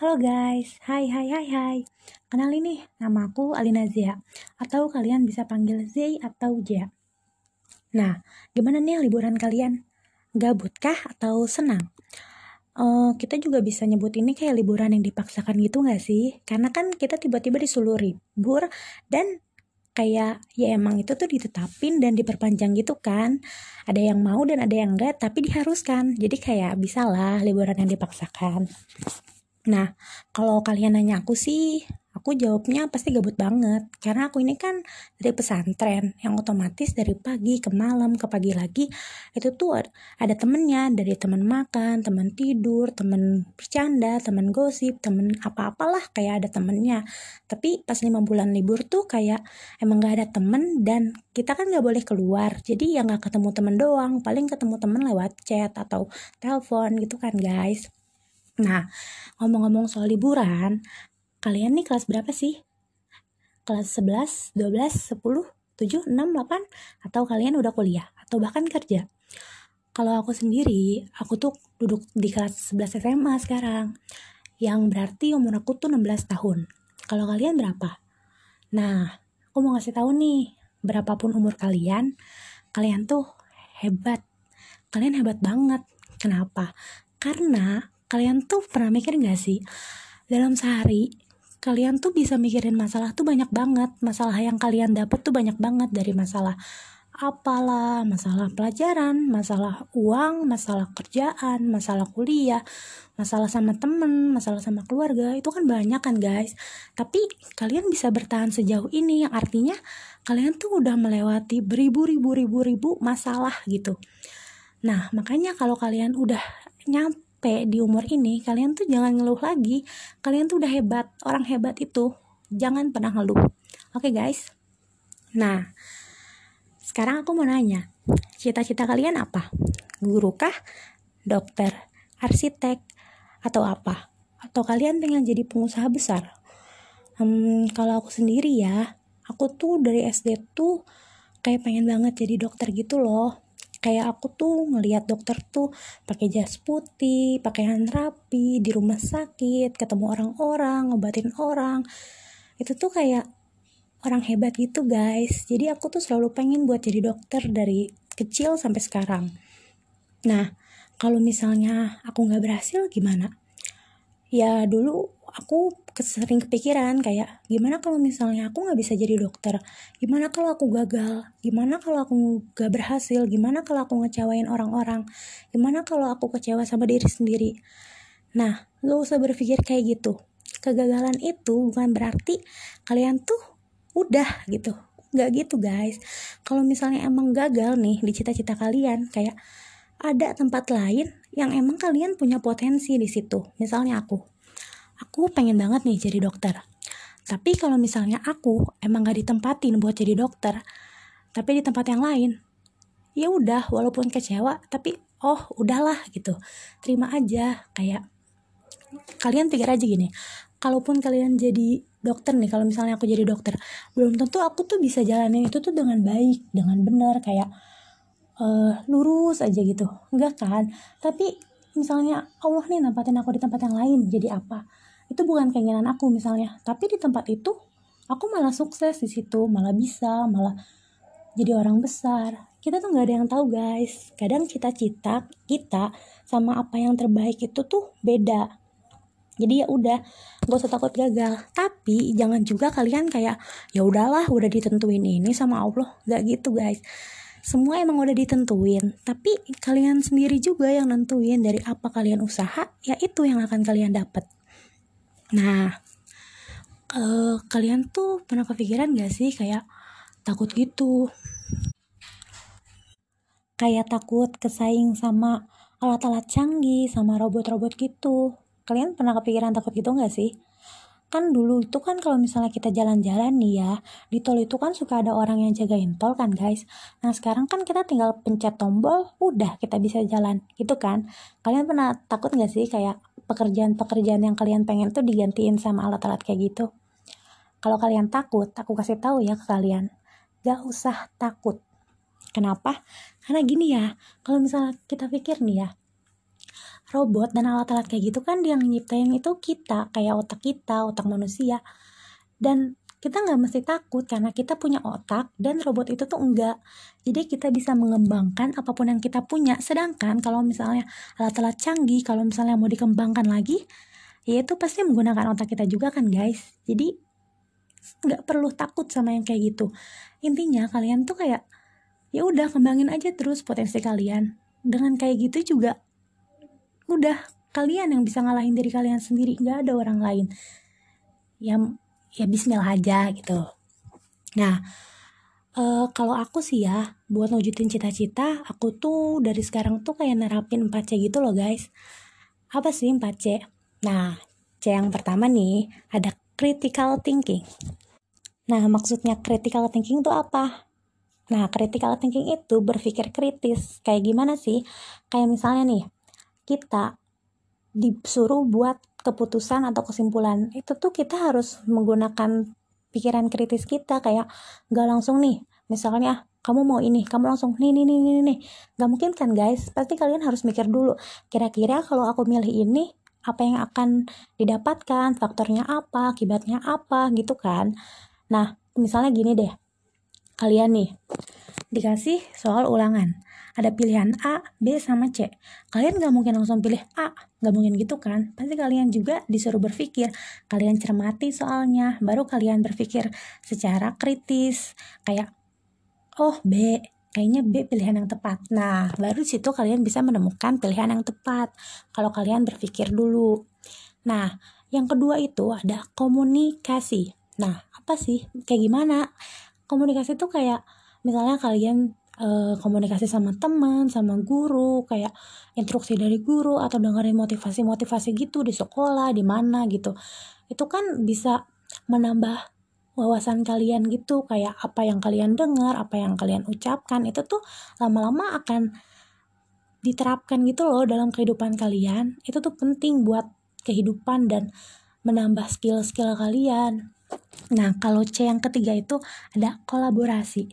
Halo guys, hai hai hai hai. Kenalin nih, nama aku Alina Zia. Atau kalian bisa panggil Zay atau Jia. Nah, gimana nih liburan kalian? Gabut kah atau senang? Uh, kita juga bisa nyebut ini kayak liburan yang dipaksakan gitu gak sih? Karena kan kita tiba-tiba disuruh libur dan kayak ya emang itu tuh ditetapin dan diperpanjang gitu kan ada yang mau dan ada yang enggak tapi diharuskan jadi kayak bisa lah liburan yang dipaksakan Nah, kalau kalian nanya aku sih, aku jawabnya pasti gabut banget. Karena aku ini kan dari pesantren, yang otomatis dari pagi ke malam ke pagi lagi, itu tuh ada temennya, dari temen makan, temen tidur, temen bercanda, temen gosip, temen apa-apalah kayak ada temennya. Tapi pas lima bulan libur tuh kayak emang gak ada temen dan kita kan gak boleh keluar. Jadi ya gak ketemu temen doang, paling ketemu temen lewat chat atau telepon gitu kan guys. Nah, ngomong-ngomong soal liburan, kalian nih kelas berapa sih? Kelas 11, 12, 10, 7, 6, 8? Atau kalian udah kuliah? Atau bahkan kerja? Kalau aku sendiri, aku tuh duduk di kelas 11 SMA sekarang. Yang berarti umur aku tuh 16 tahun. Kalau kalian berapa? Nah, aku mau ngasih tahu nih, berapapun umur kalian, kalian tuh hebat. Kalian hebat banget. Kenapa? Karena kalian tuh pernah mikir gak sih dalam sehari kalian tuh bisa mikirin masalah tuh banyak banget masalah yang kalian dapet tuh banyak banget dari masalah apalah masalah pelajaran masalah uang masalah kerjaan masalah kuliah masalah sama temen masalah sama keluarga itu kan banyak kan guys. Tapi kalian bisa bertahan sejauh ini yang artinya kalian tuh udah melewati beribu-ribu ribu-ribu masalah gitu. Nah makanya kalau kalian udah nyampe sampai di umur ini kalian tuh jangan ngeluh lagi. Kalian tuh udah hebat orang hebat itu. Jangan pernah ngeluh. Oke okay, guys. Nah sekarang aku mau nanya cita-cita kalian apa? Guru kah? Dokter? Arsitek? Atau apa? Atau kalian pengen jadi pengusaha besar? Hmm, kalau aku sendiri ya aku tuh dari SD tuh kayak pengen banget jadi dokter gitu loh kayak aku tuh ngelihat dokter tuh pakai jas putih pakaian rapi di rumah sakit ketemu orang-orang ngobatin orang. Itu tuh kayak orang hebat gitu guys. Jadi aku tuh selalu pengen buat jadi dokter dari kecil sampai sekarang. Nah kalau misalnya aku nggak berhasil gimana? Ya dulu aku sering kepikiran kayak gimana kalau misalnya aku nggak bisa jadi dokter? Gimana kalau aku gagal? Gimana kalau aku gak berhasil? Gimana kalau aku ngecewain orang-orang? Gimana kalau aku kecewa sama diri sendiri? Nah gak usah berpikir kayak gitu. Kegagalan itu bukan berarti kalian tuh udah gitu. Nggak gitu guys. Kalau misalnya emang gagal nih di cita-cita kalian kayak ada tempat lain yang emang kalian punya potensi di situ. Misalnya aku aku pengen banget nih jadi dokter. Tapi kalau misalnya aku emang gak ditempatin buat jadi dokter, tapi di tempat yang lain, ya udah walaupun kecewa, tapi oh udahlah gitu, terima aja kayak kalian pikir aja gini, kalaupun kalian jadi dokter nih, kalau misalnya aku jadi dokter, belum tentu aku tuh bisa jalanin itu tuh dengan baik, dengan benar kayak uh, lurus aja gitu, enggak kan? Tapi misalnya Allah nih nempatin aku di tempat yang lain, jadi apa? Itu bukan keinginan aku misalnya. Tapi di tempat itu aku malah sukses di situ. Malah bisa malah jadi orang besar. Kita tuh nggak ada yang tahu guys. Kadang cita-cita kita sama apa yang terbaik itu tuh beda. Jadi ya udah gak usah takut gagal. Tapi jangan juga kalian kayak ya udahlah udah ditentuin ini sama Allah. Gak gitu guys. Semua emang udah ditentuin. Tapi kalian sendiri juga yang nentuin dari apa kalian usaha ya itu yang akan kalian dapat Nah, uh, kalian tuh pernah kepikiran gak sih kayak takut gitu? Kayak takut kesaing sama alat-alat canggih, sama robot-robot gitu. Kalian pernah kepikiran takut gitu gak sih? Kan dulu itu kan kalau misalnya kita jalan-jalan nih ya, di tol itu kan suka ada orang yang jagain tol kan guys. Nah sekarang kan kita tinggal pencet tombol, udah kita bisa jalan gitu kan. Kalian pernah takut gak sih kayak pekerjaan-pekerjaan yang kalian pengen tuh digantiin sama alat-alat kayak gitu. Kalau kalian takut, aku kasih tahu ya ke kalian, gak usah takut. Kenapa? Karena gini ya, kalau misalnya kita pikir nih ya, robot dan alat-alat kayak gitu kan yang nyiptain itu kita kayak otak kita otak manusia dan kita nggak mesti takut karena kita punya otak dan robot itu tuh enggak. Jadi kita bisa mengembangkan apa pun yang kita punya. Sedangkan kalau misalnya alat-alat canggih kalau misalnya mau dikembangkan lagi ya itu pasti menggunakan otak kita juga kan guys. Jadi nggak perlu takut sama yang kayak gitu. Intinya kalian tuh kayak ya udah kembangin aja terus potensi kalian. Dengan kayak gitu juga udah kalian yang bisa ngalahin diri kalian sendiri. Nggak ada orang lain yang ya bismillah aja gitu. Nah uh, kalau aku sih ya buat wujudin cita-cita aku tuh dari sekarang tuh kayak nerapin 4C gitu loh guys. Apa sih 4C nah C yang pertama nih ada critical thinking. Nah maksudnya critical thinking tuh apa? Nah, critical thinking itu berpikir kritis. Kayak gimana sih? Kayak misalnya nih, kita disuruh buat keputusan atau kesimpulan itu tuh kita harus menggunakan pikiran kritis kita kayak gak langsung nih misalnya kamu mau ini kamu langsung nih nih nih nih nih gak mungkin kan guys? Pasti kalian harus mikir dulu kira-kira kalau aku milih ini apa yang akan didapatkan faktornya apa akibatnya apa gitu kan? Nah misalnya gini deh kalian nih dikasih soal ulangan ada pilihan A, B, sama C. Kalian gak mungkin langsung pilih A, gak mungkin gitu kan? Pasti kalian juga disuruh berpikir, kalian cermati soalnya, baru kalian berpikir secara kritis, kayak, oh B, kayaknya B pilihan yang tepat. Nah, baru situ kalian bisa menemukan pilihan yang tepat. Kalau kalian berpikir dulu. Nah, yang kedua itu ada komunikasi. Nah, apa sih? Kayak gimana? Komunikasi itu kayak misalnya kalian uh, komunikasi sama teman, sama guru, kayak instruksi dari guru atau dengerin motivasi-motivasi gitu di sekolah, di mana gitu. Itu kan bisa menambah wawasan kalian gitu, kayak apa yang kalian dengar, apa yang kalian ucapkan, itu tuh lama-lama akan diterapkan gitu loh dalam kehidupan kalian. Itu tuh penting buat kehidupan dan menambah skill-skill kalian. Nah, kalau C yang ketiga itu ada kolaborasi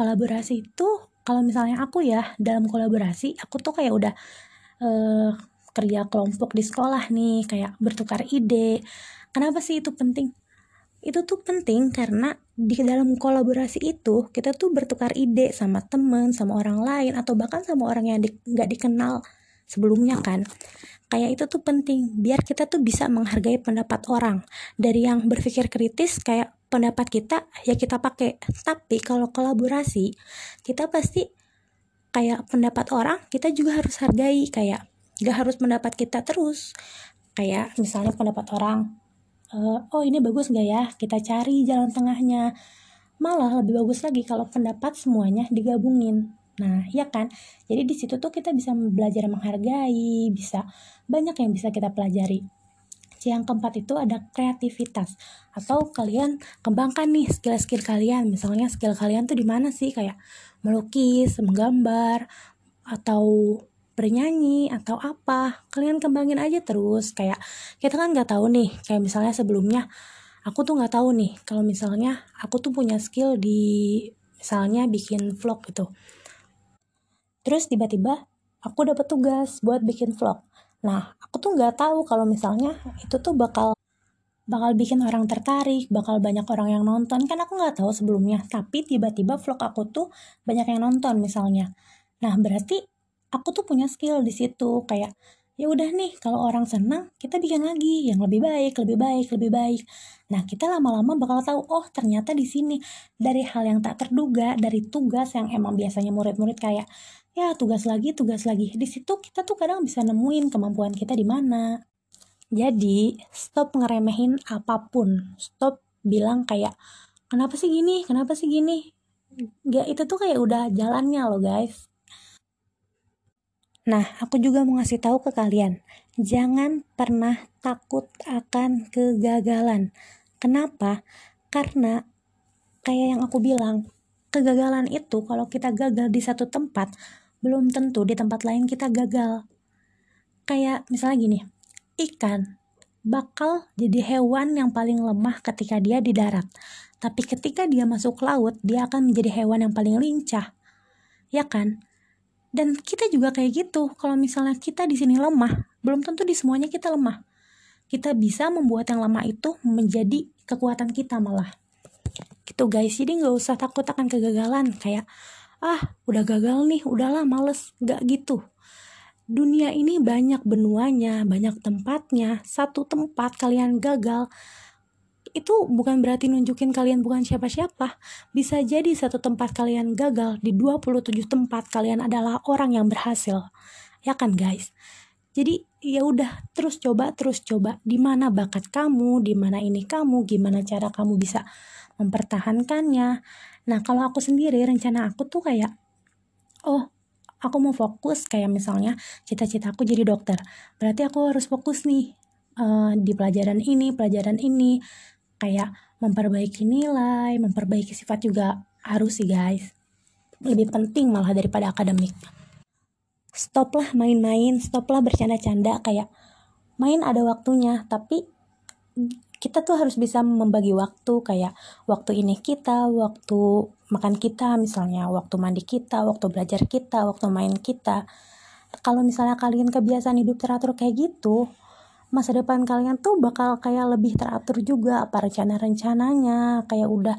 kolaborasi itu kalau misalnya aku ya dalam kolaborasi aku tuh kayak udah uh, kerja kelompok di sekolah nih kayak bertukar ide. Kenapa sih itu penting? Itu tuh penting karena di dalam kolaborasi itu kita tuh bertukar ide sama temen sama orang lain atau bahkan sama orang yang nggak di, dikenal sebelumnya kan. Kayak itu tuh penting biar kita tuh bisa menghargai pendapat orang. Dari yang berpikir kritis kayak pendapat kita ya kita pakai. Tapi kalau kolaborasi kita pasti kayak pendapat orang kita juga harus hargai kayak gak harus pendapat kita terus. Kayak misalnya pendapat orang uh, oh ini bagus gak ya? Kita cari jalan tengahnya. Malah lebih bagus lagi kalau pendapat semuanya digabungin. Nah ya kan? Jadi di situ tuh kita bisa belajar menghargai bisa banyak yang bisa kita pelajari yang keempat itu ada kreativitas atau kalian kembangkan nih skill-skill kalian. Misalnya skill kalian tuh di mana sih kayak melukis, menggambar atau bernyanyi atau apa. Kalian kembangin aja terus kayak kita kan nggak tahu nih kayak misalnya sebelumnya aku tuh nggak tahu nih kalau misalnya aku tuh punya skill di misalnya bikin vlog gitu. Terus tiba-tiba aku dapat tugas buat bikin vlog. Nah, aku tuh nggak tahu kalau misalnya itu tuh bakal bakal bikin orang tertarik, bakal banyak orang yang nonton. Kan aku nggak tahu sebelumnya, tapi tiba-tiba vlog aku tuh banyak yang nonton misalnya. Nah, berarti aku tuh punya skill di situ kayak ya udah nih kalau orang senang kita bikin lagi yang lebih baik lebih baik lebih baik nah kita lama-lama bakal tahu oh ternyata di sini dari hal yang tak terduga dari tugas yang emang biasanya murid-murid kayak ya tugas lagi tugas lagi. Di situ kita tuh kadang bisa nemuin kemampuan kita di mana. Jadi stop ngeremehin apa pun. Stop bilang kayak kenapa sih gini? Kenapa sih gini? Gak itu tuh kayak udah jalannya loh guys. Nah, aku juga mau ngasih tahu ke kalian, jangan pernah takut akan kegagalan. Kenapa? Karena kayak yang aku bilang, kegagalan itu kalau kita gagal di satu tempat, belum tentu di tempat lain kita gagal. Kayak misalnya gini, ikan bakal jadi hewan yang paling lemah ketika dia di darat. Tapi ketika dia masuk laut, dia akan menjadi hewan yang paling lincah. Ya kan? dan kita juga kayak gitu kalau misalnya kita di sini lemah belum tentu di semuanya kita lemah kita bisa membuat yang lemah itu menjadi kekuatan kita malah gitu guys jadi nggak usah takut akan kegagalan kayak ah udah gagal nih udahlah males nggak gitu dunia ini banyak benuanya banyak tempatnya satu tempat kalian gagal itu bukan berarti nunjukin kalian bukan siapa-siapa. Bisa jadi satu tempat kalian gagal, di 27 tempat kalian adalah orang yang berhasil. Ya kan guys? Jadi ya udah terus coba terus coba di mana bakat kamu, di mana ini kamu, gimana cara kamu bisa mempertahankannya. Nah, kalau aku sendiri rencana aku tuh kayak oh, aku mau fokus kayak misalnya cita-cita aku jadi dokter. Berarti aku harus fokus nih uh, di pelajaran ini, pelajaran ini kayak memperbaiki nilai, memperbaiki sifat juga harus sih guys. Lebih penting malah daripada akademik. Stoplah main-main, stoplah bercanda-canda kayak main ada waktunya, tapi kita tuh harus bisa membagi waktu kayak waktu ini kita, waktu makan kita misalnya, waktu mandi kita, waktu belajar kita, waktu main kita. Kalau misalnya kalian kebiasaan hidup teratur kayak gitu, masa depan kalian tuh bakal kayak lebih teratur juga apa rencana-rencananya kayak udah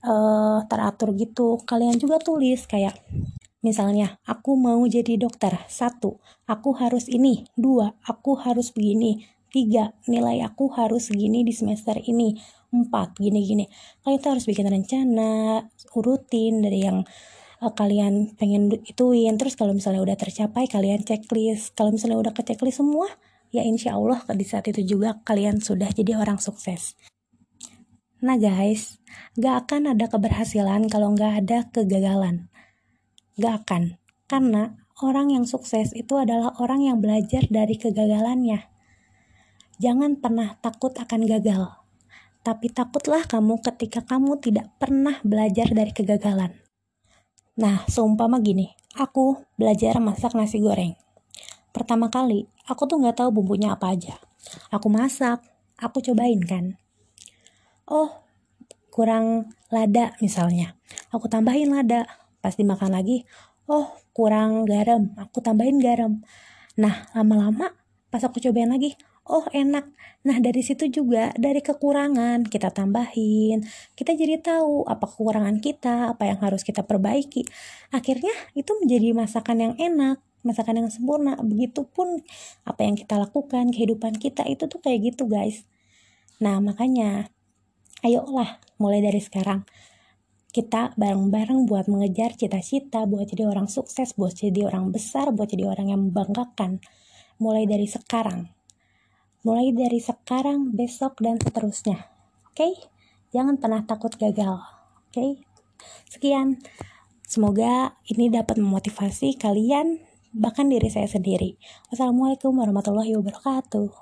uh, teratur gitu kalian juga tulis kayak misalnya aku mau jadi dokter satu aku harus ini dua aku harus begini tiga nilai aku harus segini di semester ini empat gini-gini kalian tuh harus bikin rencana urutin dari yang uh, kalian pengen ituin terus kalau misalnya udah tercapai kalian checklist kalau misalnya udah ke checklist semua ya insya Allah di saat itu juga kalian sudah jadi orang sukses. Nah guys, gak akan ada keberhasilan kalau gak ada kegagalan. Gak akan. Karena orang yang sukses itu adalah orang yang belajar dari kegagalannya. Jangan pernah takut akan gagal. Tapi takutlah kamu ketika kamu tidak pernah belajar dari kegagalan. Nah, seumpama gini, aku belajar masak nasi goreng. Pertama kali, aku tuh nggak tahu bumbunya apa aja. Aku masak, aku cobain kan. Oh, kurang lada misalnya. Aku tambahin lada. Pas dimakan lagi, oh kurang garam. Aku tambahin garam. Nah, lama-lama pas aku cobain lagi, oh enak. Nah, dari situ juga dari kekurangan kita tambahin. Kita jadi tahu apa kekurangan kita, apa yang harus kita perbaiki. Akhirnya itu menjadi masakan yang enak masakan yang sempurna begitupun apa yang kita lakukan kehidupan kita itu tuh kayak gitu guys nah makanya ayolah mulai dari sekarang kita bareng-bareng buat mengejar cita-cita buat jadi orang sukses buat jadi orang besar buat jadi orang yang membanggakan mulai dari sekarang mulai dari sekarang besok dan seterusnya oke okay? jangan pernah takut gagal oke okay? sekian Semoga ini dapat memotivasi kalian bahkan diri saya sendiri. Wassalamualaikum warahmatullahi wabarakatuh.